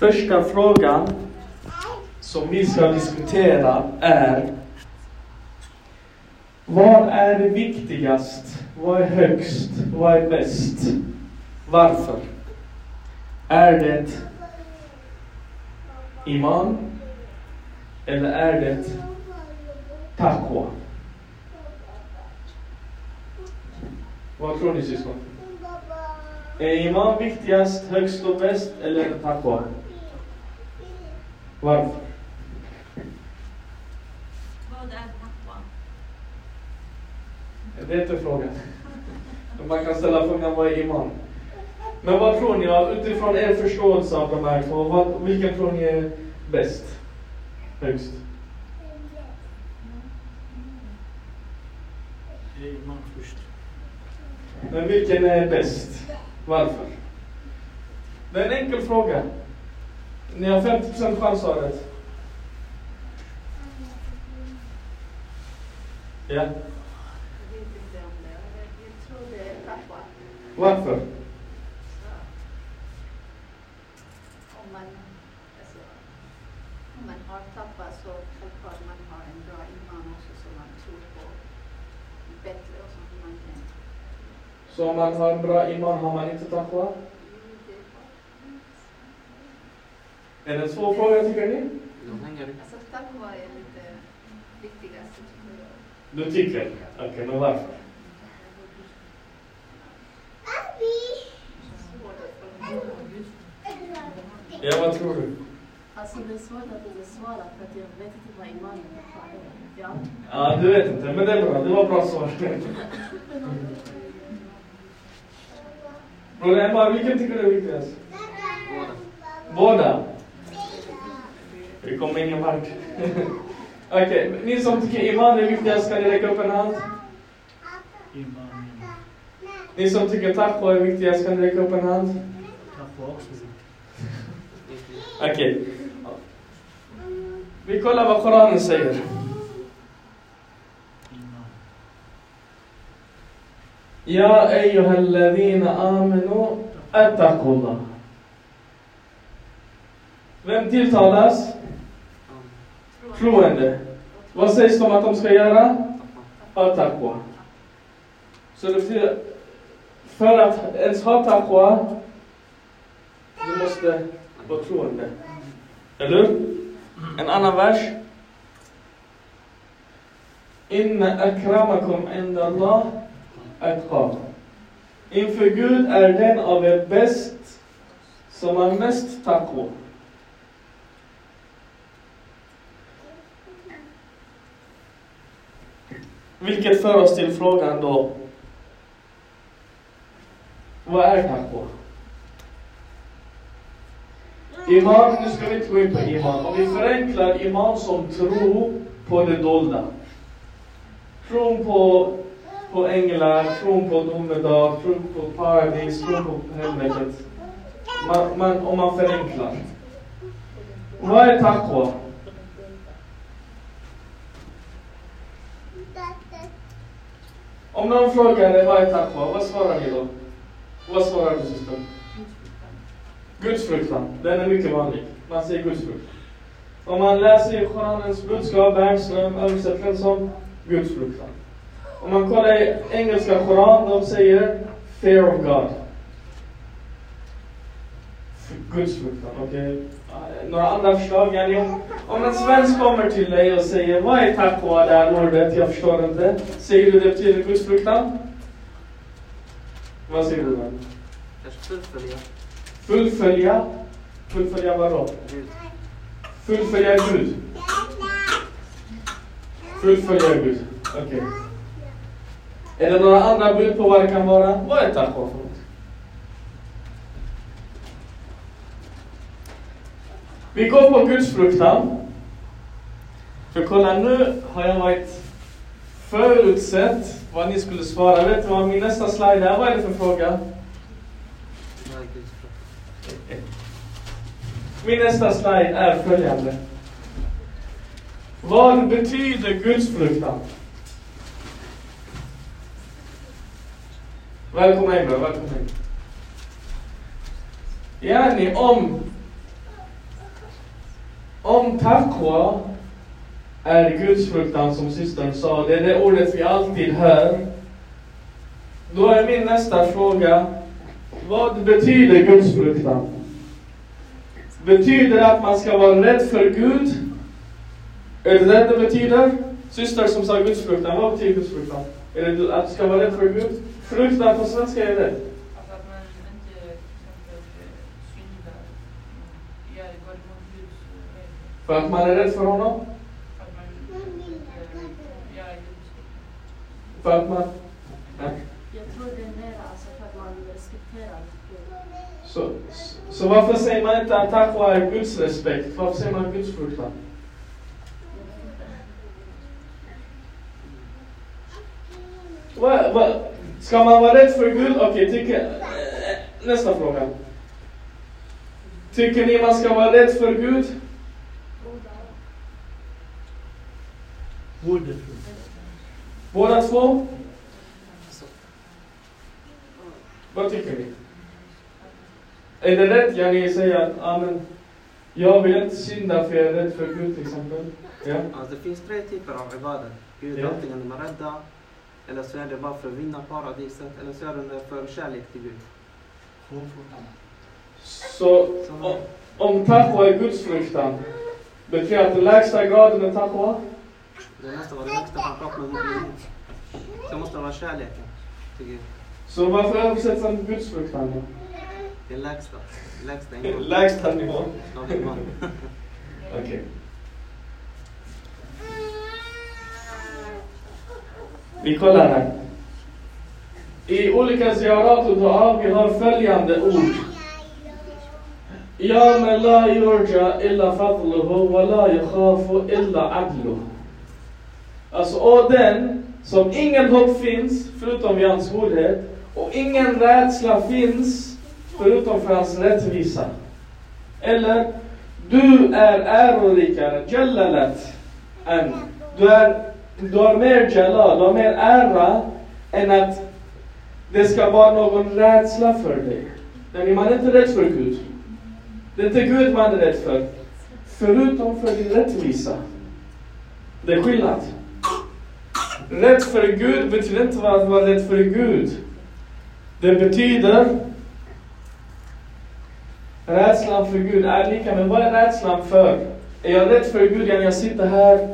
Första frågan som vi ska diskutera är Vad är det viktigast? Vad är högst? Vad är bäst? Varför? Är det iman? Eller är det taqwa? Vad tror ni syskon? Är iman viktigast, högst och bäst eller taqwa? Varför? Vad är taqwa? Det är inte frågan. Man kan ställa frågan vad är iman? Men vad tror ni, utifrån er förståelse av de här två, vad, vilken tror ni är bäst? Högst? Det är man först. Men vilken är bäst? Varför? Det är en enkel fråga. Har 50% chans att ha rätt. Ja, varför? Om man, alltså, om man har självklart man har en bra som man tror på bättre och som man kan. Man har bra man inte taqwa? Är det en svår fråga tycker ni? Alltså taqwa är lite viktigast tycker jag. Du tycker? Okej, men varför? Ja, vad tror du? Alltså det är svårt att besvara för att jag vet inte vad imanen är. Ja. Ja, du vet inte, men det är bra. Det var bra svar. Broder Emma, vilken tycker du är viktigast? Båda. Båda? Vi kommer ingen vart. Okej, ni som tycker iman är viktigast, kan ni räcka upp en hand? Iman, iman. Ni som tycker taqwa är viktigast, kan ni räcka upp en hand? Taqwa också. Okej. Vi kollar vad Koranen säger. Iman. Ja, أيها الذين آمنوا اتقوا الله. Vem tilltalas? Troende. Vad sägs det om att de ska göra? Ha taqwa. Så det betyder, för att ens ha taqwa, du måste vara troende. Eller? En annan vers. Inna akramakum inda Allah atqakum. Inför Gud är den av er bäst som har mest taqwa. Vilket för oss till frågan då. Vad är taqwa? Iman, nu ska vi inte gå in på iman. Om vi förenklar iman som tro på det dolda. Tron på, på änglar, tron på domedag, tron på paradis, tron på helvetet. Man, man, om man förenklar. Vad är taqwa? Om någon frågar dig vad är taqwa, vad svarar ni då? Vad svarar du syster? Gudsfruktan. Den är mycket vanlig. Man säger gudsfruktan. Om man läser i Koranens budskap, Bernström översätter den som gudsfruktan. Om man kollar i engelska Koran, de säger fear of God. Gudsfruktan, okej. Okay? Några andra förslag? Yani om, om en svensk kommer till dig och säger vad är taqwa det här ordet, jag förstår inte. Säger du det betyder gudsfruktan? Vad säger du då? Fullfölja Fullfölja? Fullfölja vadå? Gud. Fullfölja Gud. Fullfölja Gud. Okej. Är det några andra bud på vad det kan vara? Vad är taqwa för Vi går på gudsfruktan. För kolla, nu har jag varit förutsett vad ni skulle svara. Vet du vad min nästa slide är? Vad är det för fråga? Min nästa slide är följande. Vad betyder gudsfruktan? Välkomna in välkomna in. Yani om om taqwa är gudsfruktan som systern sa, det är det ordet vi alltid hör. Då är min nästa fråga, vad betyder gudsfruktan? Betyder det att man ska vara rädd för Gud? Är det det det betyder? Syster som sa gudsfruktan, vad betyder gudsfruktan? Är det att du ska vara rädd för Gud? Fruktan på svenska är det? Alltså att man inte till exempel eh, syndar, mm, gör, går emot Guds eh, regler. För att man är rädd för honom? För att man. Jag tror det är mer alltså för att man respekterar. Så, så varför säger man inte att taqwa är Guds respekt? Varför säger man Guds fruktan? Va, va, ska man vara rädd för Gud? Okej, tycker... eh, Nästa fråga. Tycker ni man ska vara rädd för Gud? Tro. Båda två? Vad tycker ni? Är det rätt, ja, ni säger att amen, jag vill inte synda för jag är rädd för Gud till exempel? Ja. Alltså det finns tre typer av ibadat. Gud Ja. antingen de är rädda, eller så är det bara för att vinna paradiset, eller så är det för kärlek till Gud. Så o- om taqwa är gudsfruktan, betyder det att den lägsta graden är taqwa? Det måste vara det högsta man pratar med Gud. Så måste det vara kärleken till Gud. Så varför översätts den gudsfruktan då? Det är lägsta. Lägsta ingången Lägsta nivån. av iman. Okej. Vi kollar här. I olika ziyarat och dua, vi har följande ord. Ja men la yurja illa fadluhu wa la yakhafu illa adluhu. Alltså, och den som ingen hopp finns förutom i hans godhet och ingen rädsla finns förutom för hans rättvisa. Eller, du är ärorikare, jallalat, än. Du, är, du har mer jalal, du har mer ära än att det ska vara någon rädsla för dig. Man är inte rädd för Gud. Det är inte Gud man är rädd för. Förutom för din rättvisa. Det är skillnad. Rätt för Gud betyder inte att vara rädd för Gud. Det betyder Rädslan för Gud är lika med vad är rädslan för? Är jag rädd för Gud? när Jag sitter här,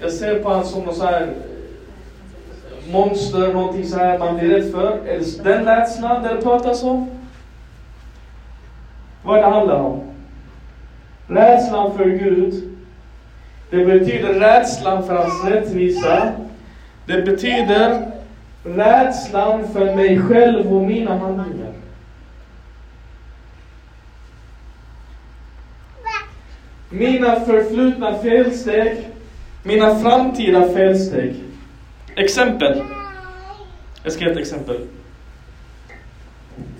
jag ser på honom som någon så här eh, monster, någonting så här man blir rädd för. Är det den rädslan det pratas om? Vad det handlar om? Rädslan för Gud, det betyder rädslan för hans rättvisa. Det betyder rädslan för mig själv och mina handlingar. Mina förflutna felsteg, mina framtida felsteg. Exempel. Jag ska ge ett exempel.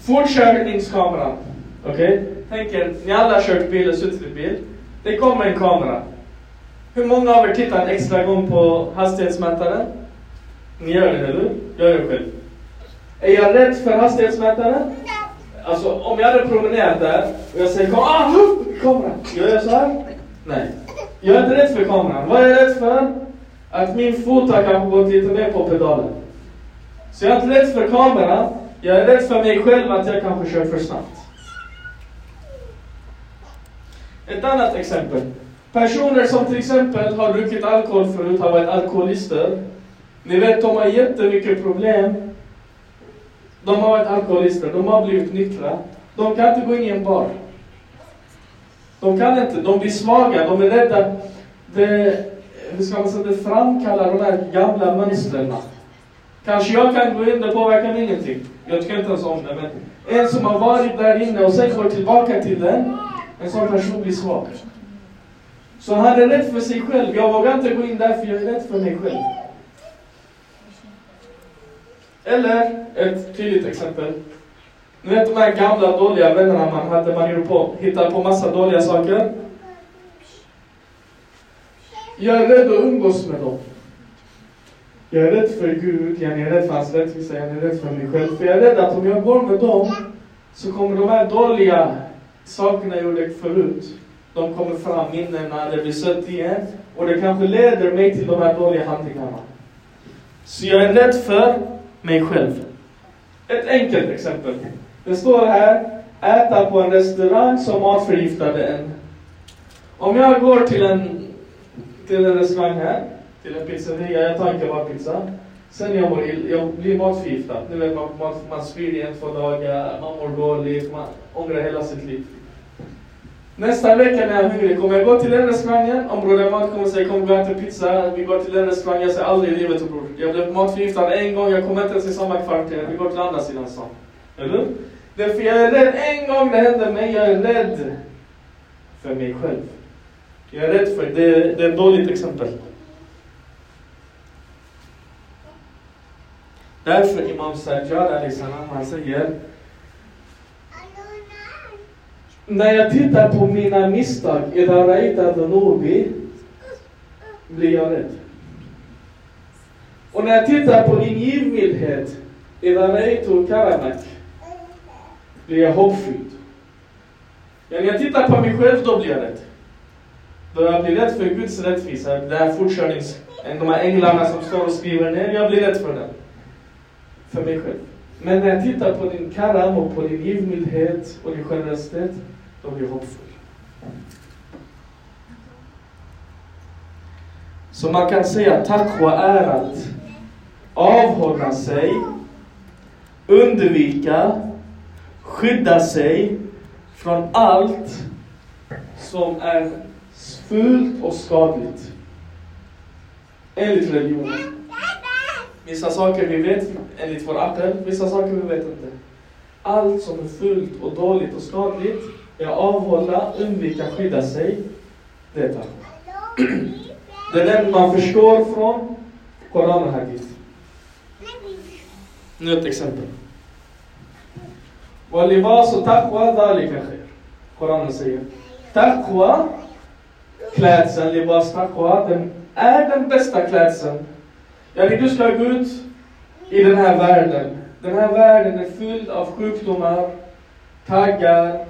Fortkörningskameran. Okej? Tänk er, ni alla har kört bil och suttit i bil. Det kommer en kamera. Hur många av er tittar en extra gång på hastighetsmätaren? Ni gör det, eller? Jag gör det själv. Är jag rädd för hastighetsmätaren? Alltså om jag hade promenerat där och jag säger kom, ah, hup, kameran. Gör jag så här? Nej. Jag är inte rädd för kameran. Vad är jag rädd för? Att min fot har kanske gått lite mer på pedalen. Så jag är inte rädd för kameran. Jag är rädd för mig själv att jag kanske kör för snabbt. Ett annat exempel. Personer som till exempel har druckit alkohol förut, har varit alkoholister. Ni vet, de har jättemycket problem. De har varit alkoholister, de har blivit nyktra. De kan inte gå in i en bar. De kan inte, de blir svaga, de är rädda. Det, hur ska man säga, det framkallar de här gamla mönstren. Kanske jag kan gå in, det påverkar mig ingenting. Jag tycker inte ens om det, men en som har varit där inne och sen går tillbaka till den, en sån person blir svag. Så han är rädd för sig själv. Jag vågar inte gå in där för jag är rädd för mig själv. Eller, ett tydligt exempel. Ni vet de här gamla dåliga vännerna man hade, man gjorde på, hittade på massa dåliga saker. Jag är rädd att umgås med dem. Jag är rädd för Gud, jag är rädd för hans rättvisa, jag är rädd för mig själv. För jag är rädd att om jag går med dem så kommer de här dåliga sakerna jag gjorde förut De kommer fram minnena, det blir sött igen. Och det kanske leder mig till de här dåliga handlingarna. Så jag är rädd för mig själv. Ett enkelt exempel. Det står här, äta på en restaurang som matförgiftade en. Om jag går till en, till en restaurang här, till en pizzeria, jag tar en kebabpizza. Sen jag, mår ill, jag blir matförgiftad. Ni vet, man, man, man spyr i en, två dagar, man mår dåligt, man ångrar hela sitt liv. Nästa vecka när jag är hungrig kommer jag gå till den restaurangen. Om Broder Mat kommer säga kom vi äter äta pizza. Vi går till den restaurangen. Jag säger aldrig i livet bror. Jag blev matförgiftad en gång. Jag kommer inte ens i samma kvarter. Vi går till andra sidan stan. Eller hur? Därför jag är rädd. En gång det hände mig. Jag är rädd för mig själv. Jag är rädd för det. Det är ett dåligt exempel. Därför Imam Sajjad salam han säger när jag tittar på mina misstag, i Raita Dhanubi, blir jag rädd. Och när jag tittar på din givmildhet, i Raitu karanak, blir jag hoppfylld. Ja, när jag tittar på mig själv, då blir jag rädd. Då jag blir rädd för Guds rättvisa, Det här fortkörnings... De här änglarna som står och skriver ner, jag blir rädd för den. För mig själv. Men när jag tittar på din karam och på din givmildhet och din generositet, då blir hoppfull. Så man kan säga att taqwa är att avhålla sig, undvika, skydda sig från allt som är fult och skadligt. Enligt religionen. Vissa saker vi vet enligt vår akel, vissa saker vi vet inte. Allt som är fult och dåligt och skadligt Ja, avhålla, undvika, skydda sig. Det är taqwa. Det är den man förstår från Koran och Hadith. Nu ett exempel. Walibas och taqwa dhalika khair. Koranen säger. Taqwa, klädseln, libas taqwa, den är den bästa klädseln. Yani du ska gå ut i den här världen. Den här världen är fylld av sjukdomar, taggar,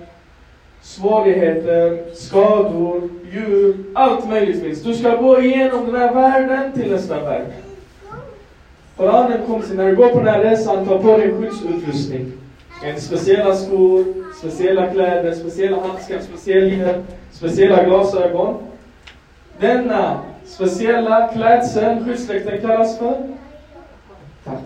svårigheter, skador, djur, allt möjligt finns. Du ska gå igenom den här världen till nästa värld. Koranen kommer till när du går på den här resan, ta på dig skyddsutrustning. En speciella skor, speciella kläder, speciella handskar, speciell hjälm, speciella glasögon. Denna speciella klädsel, skyddsdräkten kallas för tack.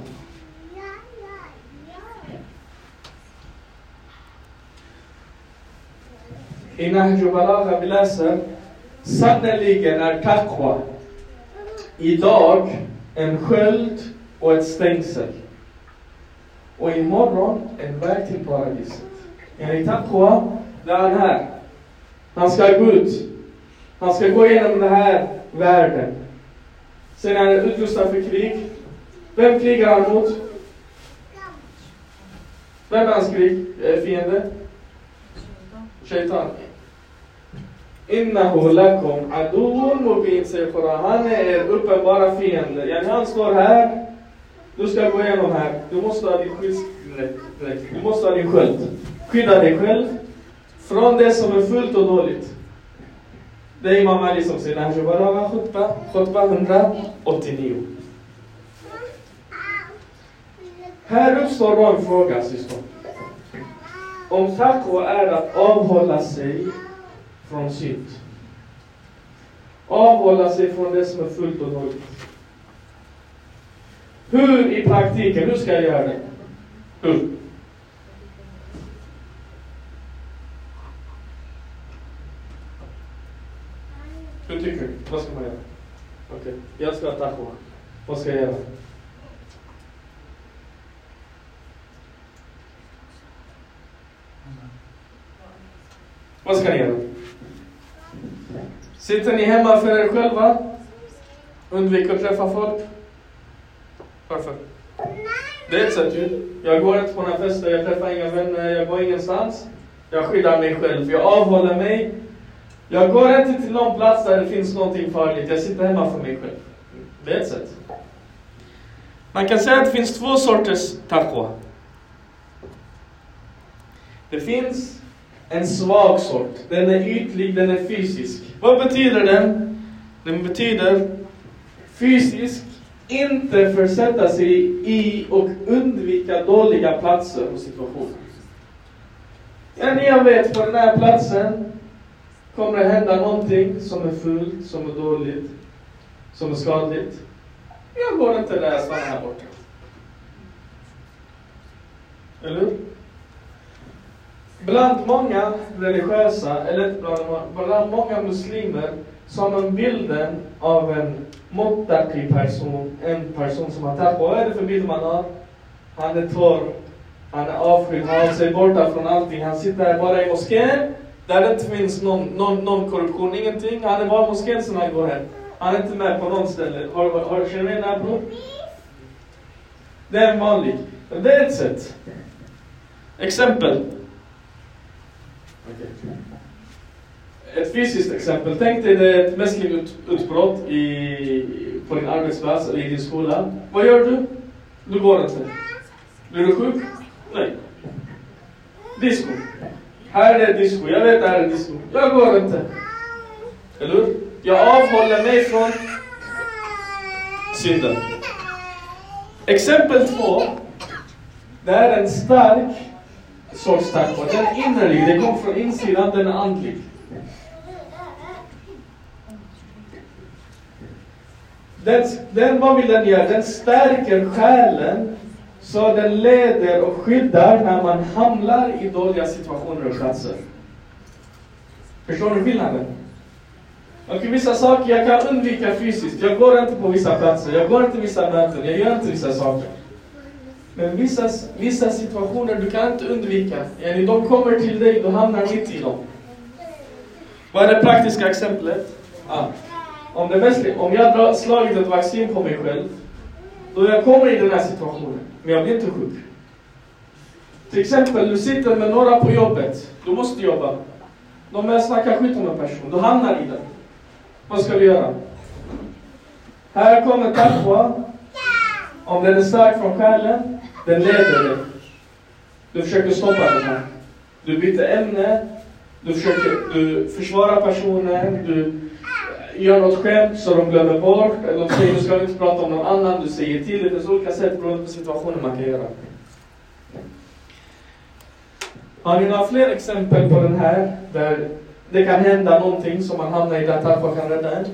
I Nahju Balagha vi läser Sannerligen är taqwa idag en sköld och ett stängsel. Och imorgon en väg till paradiset. Enligt taqwa, det är han här. Han ska gå ut. Han ska gå igenom den här världen. Sen är han utrustad för krig. Vem krigar han mot? Vem är hans krig? Eh, fiende? Shaitan. Innahu lakum aduun mubin, säger Koran. Han är er uppenbara fiende. Yani han står här. Du ska gå igenom här. Du måste ha din skyddsdräkt. Du måste ha din sköld. Skydda dig själv från det som är fullt och dåligt. Det är Imam Ali som säger Nahju Balagha khutba, khutba 189. Här uppstår då en fråga, syskon. Om taqwa är att avhålla sig från synd. Avhålla sig från det som är fullt och dåligt. Hur i praktiken, hur ska jag göra det? Hur? Hur tycker du? Vad ska man göra? Okej, okay. jag ska ha taqwa. Vad ska jag göra? Vad ska ni göra? Sitter ni hemma för er själva? Undviker att träffa folk? Varför? Det är ett sätt ju. Jag går inte på några fester, jag träffar inga vänner, jag går ingenstans. Jag skyddar mig själv, jag avhåller mig. Jag går inte till någon plats där det finns någonting farligt, jag sitter hemma för mig själv. Det är ett sätt. Man kan säga att det finns två sorters taqwa. Det finns en svag sort. Den är ytlig, den är fysisk. Vad betyder den? Den betyder fysisk, inte försätta sig i och undvika dåliga platser och situationer. När ni vet, på den här platsen kommer det hända någonting som är fult, som är dåligt, som är skadligt. Jag går inte där, jag stannar här borta. Eller hur? Bland många religiösa, eller inte bland, bland många muslimer, så har man bilden av en måttlig person, en person som har tappat. Vad är det för bild man har? Han är torr, han är avskydd, han håller sig borta från allting. Han sitter här bara i moskén, där det inte finns någon, någon, någon korruption, ingenting. Han är bara i moskén sen han går hem. Han är inte med på något ställe. Har, har, har, känner ni den här bror? Det är en vanlig. Det är ett sätt. Exempel. Ett fysiskt exempel. Tänk dig det ett mässlingutbrott i, på din arbetsplats eller i din skola. Vad gör du? Du går inte. Blir du sjuk? Nej. Disco. Här är det disco. Jag vet att här är disco. Jag går inte. Eller hur? Jag avhåller mig från synden. Exempel två. Det här är en stark sorts tackwa. Den är innerlig, den kommer från insidan, den är andlig. Den, den, vad vill den göra? Den stärker själen så den leder och skyddar när man hamnar i dåliga situationer och platser. Förstår ni skillnaden? Och vissa saker jag kan undvika fysiskt. Jag går inte på vissa platser, jag går inte på vissa möten, jag gör inte vissa saker. Men vissa, vissa situationer du kan inte undvika. Yani de kommer till dig, du hamnar mitt i dem. Vad är det praktiska exemplet? Ah. Om, det mest, om jag har slagit ett vaccin på mig själv, då jag kommer i den här situationen, men jag blir inte sjuk. Till exempel, du sitter med några på jobbet, du måste jobba. De börjar snacka skit om en person, du hamnar i den. Vad ska du göra? Här kommer taqwa. Om den är stark från själen, den leder dig. Du försöker stoppa den här. Du byter ämne, du försöker du försvarar personen, du eh, gör något skämt så de glömmer bort, eller de säger du ska inte prata om någon annan, du säger till. Det finns olika sätt beroende på situationen man kan göra. Har ni några fler exempel på den här, där det kan hända någonting som man hamnar i där Tarpa kan rädda en?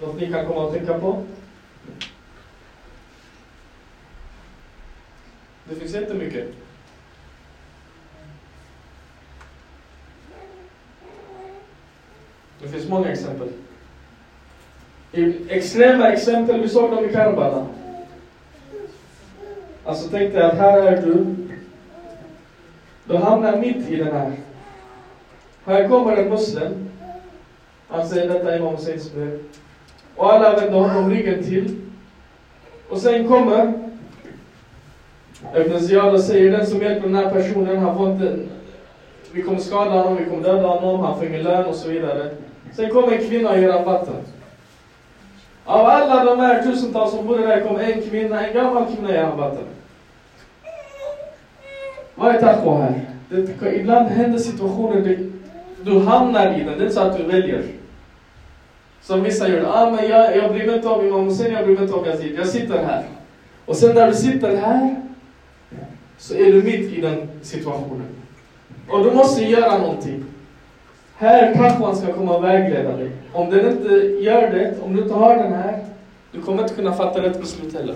Något ni kan komma och tänka på? Det finns jättemycket. Det finns många exempel. I extrema exempel, vi såg dem i Karbala. Alltså tänk dig att här är du. Du hamnar mitt i den här. Här kommer en muslim. Han säger detta Imam Husseins brev. Och alla vänder honom ryggen till. Och sen kommer Ibn Ziyad säger den som hjälper den här personen, han får inte... Vi kommer skada honom, vi kommer döda honom, han får ingen lön och så vidare. Sen kommer en kvinna och ger rabatten. Av alla de här tusentals som bodde där kom en kvinna, en gammal kvinna ger rabatten. Vad är taqwa här? Det, ibland händer situationer du, du hamnar i den, det är inte så att du väljer. Som vissa gör. Ah, men jag, jag bryr mig inte om Imam Hussein, jag bryr mig inte om Yazid. Jag sitter här. Och sen när du sitter här så är du mitt i den situationen. Och du måste göra någonting. Här kanske man ska komma och vägleda dig. Om den inte gör det, om du inte har den här, du kommer inte kunna fatta rätt beslut heller.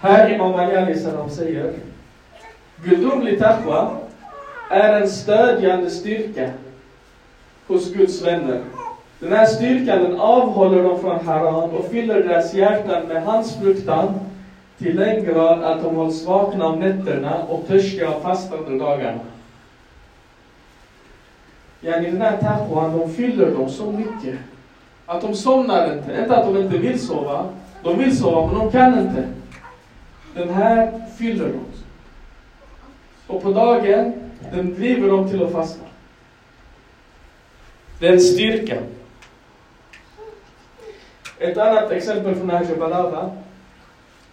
Här Imam Ali salam säger, gudomlig taqwa är en stödjande styrka hos Guds vänner. Den här styrkan den avhåller dem från haram och fyller deras hjärtan med hans fruktan till den grad att de hålls vakna om nätterna och törstiga av fastande dagarna. Yani den här taqwan, de fyller dem så mycket. Att de somnar inte. Inte att de inte vill sova. De vill sova, men de kan inte. Den här fyller dem. Och på dagen, den driver dem till att fasta. Det är en styrka. Ett annat exempel från Nahja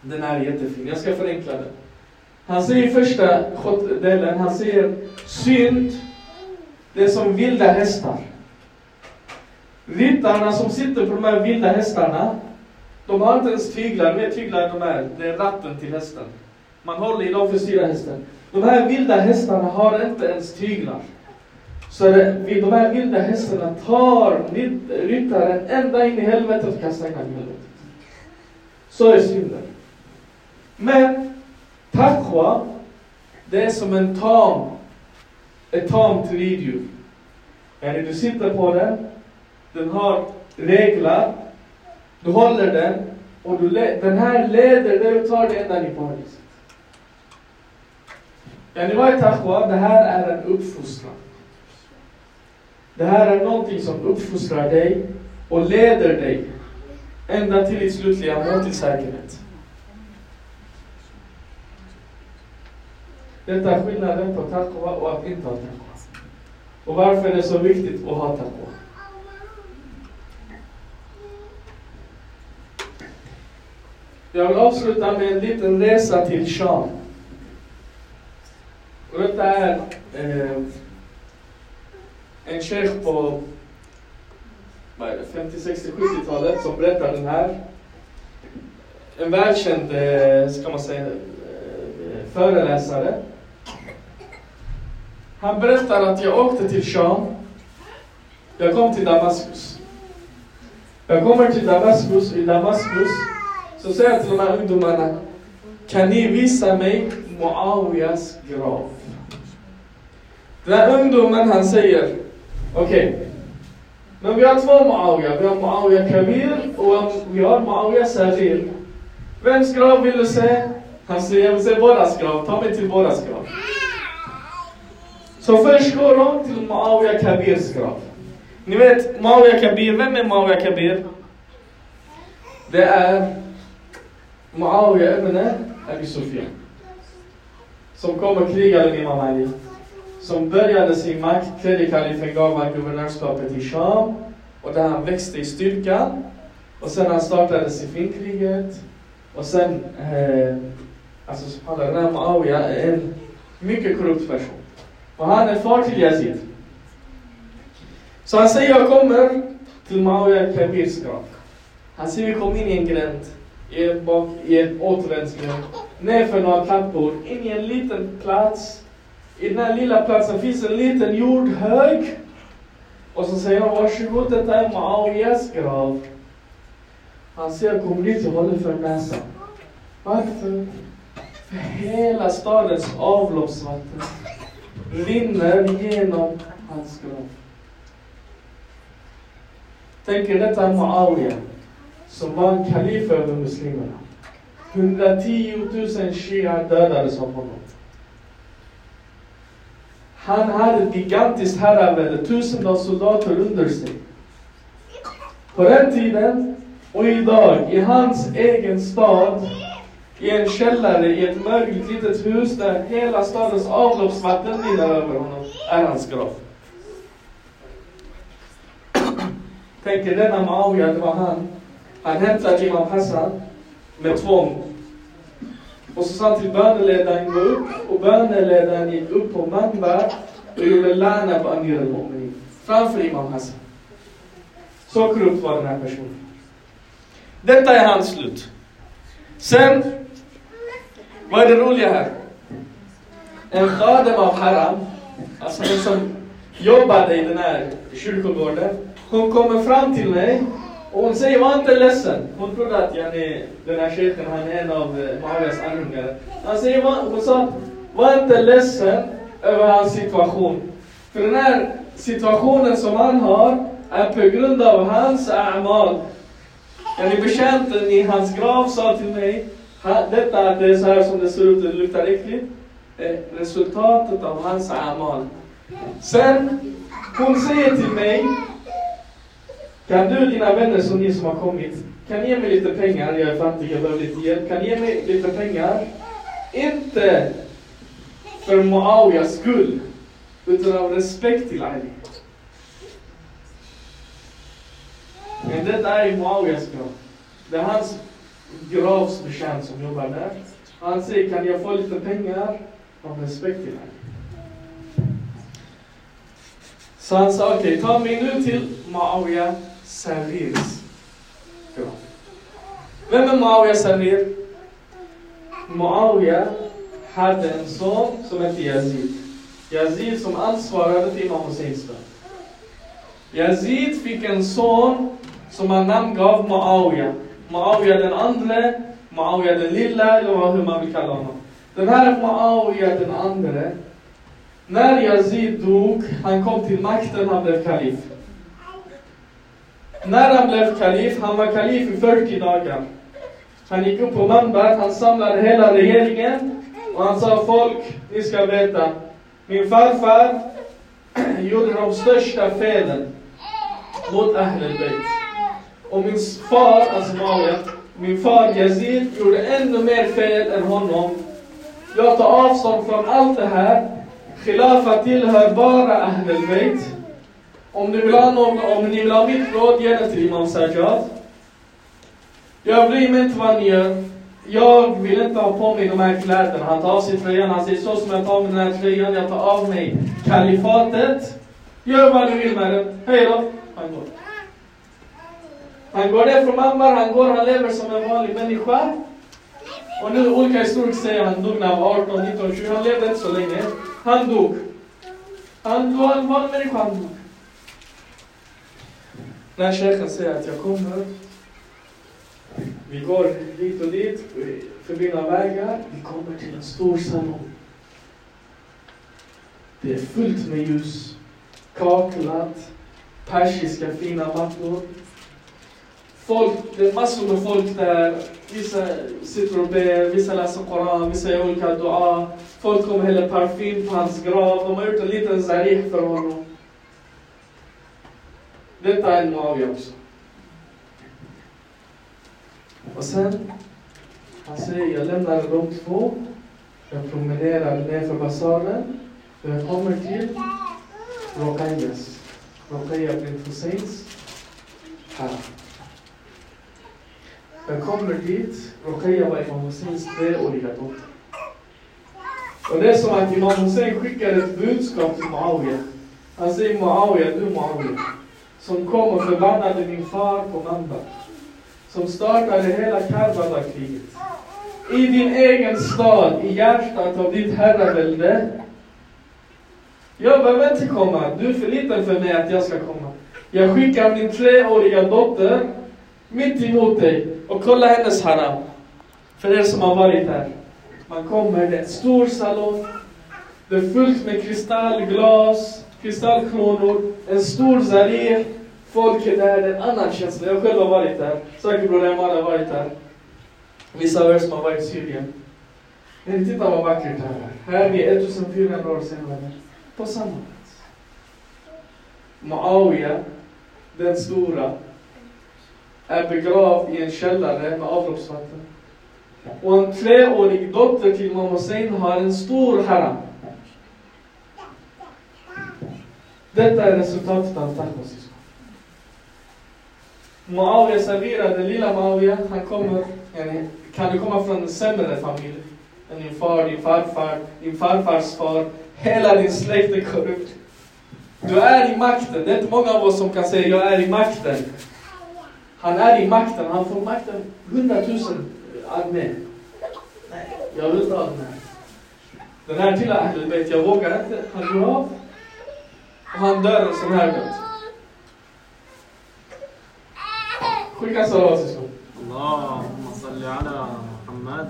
den här är jättefin. Jag ska förenkla den. Han säger i första delen, han säger synd, det är som vilda hästar. Ryttarna som sitter på de här vilda hästarna, de har inte ens tyglar. Med tyglar än de är, det är ratten till hästen. Man håller i dem för att styra hästen. De här vilda hästarna har inte ens tyglar. Så det, de här vilda hästarna tar ryttaren ända in i helvetet och kastar in honom i helvetet. Så är synden. Men taqwa, det är som en tam, ett tamt riddjur. När du sitter på den, den har regler, du håller den och du den här leder dig och tar dig ända in i paradiset. Yani vad är taqwa? Det här är en uppfostran. Det här är någonting som uppfostrar dig och leder dig ända till ditt slutliga mål till säkerhet. Detta är skillnaden på taqwa och att inte ha taqwa. Och varför är det så viktigt att ha taqwa? Jag vill avsluta med en liten resa till Sham. Och detta är eh, en sheikh på 50, 60, 70-talet som berättar den här. En välkänd, eh, ska man säga, eh, föreläsare. Han berättar att jag åkte till Sham. Jag kom till Damaskus. Jag kommer till Damaskus, i Damaskus så säger jag till de här ungdomarna, kan ni visa mig Muawiyas grav? Den här ungdomen han säger, okej, okay, men vi har två Muawiya. Vi har Muawiya Kabir och vi har Muawiya Saghir. Vems grav vill du se? Han säger, jag vill se bådas grav. Ta mig till bådas grav. Så först går de till Muawiya Kabirs grav. Ni vet, Muawiya Kabir, vem är Muawiya Kabir? Det är Muawiya ibn Abi Sufyan. Som kom och krigade med Imam Ali som började sin makt, tredje kalifen gav han guvernörskapet i Sham och där han växte i styrka. Och sen han startade Sifinkriget och sen, eh, alltså subhanallah, den här är en mycket korrupt person. Och han är far till Yazid. Så han säger, jag kommer till Muawiyah Kabirs grav. Han säger, vi kom in i en gränd, i en, bak, i en återvändsgränd, nerför några trappor, in i en liten plats i den här lilla platsen finns en liten jordhög. Och så säger han, varsågod, detta är Muawiyas grav. Han säger, kom dit och håller för näsan. Varför? För hela stadens avloppsvatten rinner genom hans grav. Tänk er detta Muawiya, som var en kalif över muslimerna. 110 000 shia dödades av honom. Han hade ett gigantiskt herravälde, tusentals soldater under sig. På den tiden och idag, i hans egen stad, i en källare, i ett mörkt litet hus där hela stadens avloppsvatten rinner över honom, är hans grav. Tänk er denna Muawiya, det var han. Han hämtade Imam Hassan med tvång och så sa han till böneledaren, gå upp. Och böneledaren gick upp på Manbar och gjorde lana på Amir al-Mu'minin. Framför Imam Hassan. Så korrupt var den här personen. Detta är hans slut. Sen, vad är det roliga här? En khadem av Haram, alltså den som jobbade i den här kyrkogården, hon kommer fram till mig och hon säger, var inte ledsen. Hon trodde att yani, den här shejken, han är en av eh, Muawias anhängare. Han säger, hon sa, var inte ledsen över hans situation. För den här situationen som han har är på grund av hans amal. Yani betjänten i hans grav sa till mig, detta det är så här som det ser ut, det luktar äckligt. Eh, resultatet av hans amal. Sen, hon säger till mig, kan du, dina vänner som ni som har kommit, kan ni ge mig lite pengar? Jag är fattig, jag behöver lite hjälp. Kan ni ge mig lite pengar? Inte för Muawiyas skull, utan av respekt till Ali. Men detta är Muawiyas grav. Det är hans gravsbetjänt som jobbar där. Han säger, kan jag få lite pengar av respekt till honom? Så han sa, okej, ta mig nu till Muawiya Sarirs grav. Vem är Muawiya Sarir? Muawiya hade en son som hette Yazid. Yazid som ansvarade för Imam Husseins död. Yazid fick en son som han namngav Muawiya. معاوية عندله معاوية لليلا اللي ما بكلمها تنعرف معاوية عندله نار يزيد دوك هن كومت المكتن هم لف كاليف نار هم لف كاليف هم كاليف في فرقي داگر هن يكون پو منبر هن سامر هلا ريهرين وهن سا فولك نسكا بيتا. من فرفر يود هم ستشتا مود أهل البيت. Och min far, alltså Muawiya, min far Yazid gjorde ännu mer fel än honom. Jag tar avstånd från allt det här. Khilafa tillhör bara Ahmed Bayt. Om ni vill ha, någon, om ni vill ha mitt råd, ge det till Imam Sajjad. Jag bryr mig inte vad ni gör. Jag vill inte ha på mig de här kläderna. Han tar av sig tröjan, han säger så som jag tar av mig den här tröjan, jag tar av mig kalifatet. Gör vad ni vill med den. Hej då. Han går. Han går ner från Ammar, han går, han lever som en vanlig människa. Och nu olika historiker säger han dog när han var 18, 19, 20. Han levde inte så länge. Han dog. Han var en vanlig människa, han dog. När shejken säger att jag kommer, vi går dit och dit, förbi några vägar, vi kommer till en stor salong. Det är fullt med ljus, kaklat, persiska fina mattor. Folk, det är massor med folk där. Vissa sitter och ber, vissa läser Koran, vissa gör olika dua. Folk kommer hälla parfym på hans grav. De har gjort en liten zarih för honom. Detta är en Muawiya också. Och sen, han säger, jag lämnar de två. Jag promenerar nerför basaren. Och jag kommer till Rokayas. Rokaya bin Husseins haram. Jag kommer dit, Rokhaya var Imam Husseins treåriga dotter. Och det är som att Imam Hussein skickar ett budskap till Muawiya. Han säger Muawiya, du Muawiya, som kom och förbannade min far på Manbar. Som startade hela Karbala-kriget. I din egen stad, i hjärtat av ditt herravälde. Jag behöver inte komma, du är för liten för mig att jag ska komma. Jag skickar min treåriga dotter mitt emot dig och kolla hennes haram. För er som har varit här. Man kommer, det är en stor salong. Det är fullt med kristallglas, kristallkronor, en stor zarir. Folk är där, det är en annan känsla. Jag själv har varit där. Säkert Bror Emad har varit där. Vissa av er som har varit i Syrien. Men titta vad vackert här är. Här är vi 1400 år senare. På samma plats. Muawiya, den stora, är begravd i en källare med avloppsvatten. Och en treårig dotter till Imam Hussein har en stor haram. Detta är resultatet av Tahmas syskon. Muawiya serverar den lilla Muawiya, han kommer, kan du komma från en sämre familj än din far, din farfar, din farfars far, hela din släkt är korrupt. Du är i makten, det är inte många av oss som kan säga jag är i makten. Han är i makten, han får makten, hundratusen armé. Nej, jag vill inte ha den här. Till Ahlul Bayt, jag vågar inte. Han går av. Och han dör en sån här död. Skicka salawat syskon. اللهم صل على محمد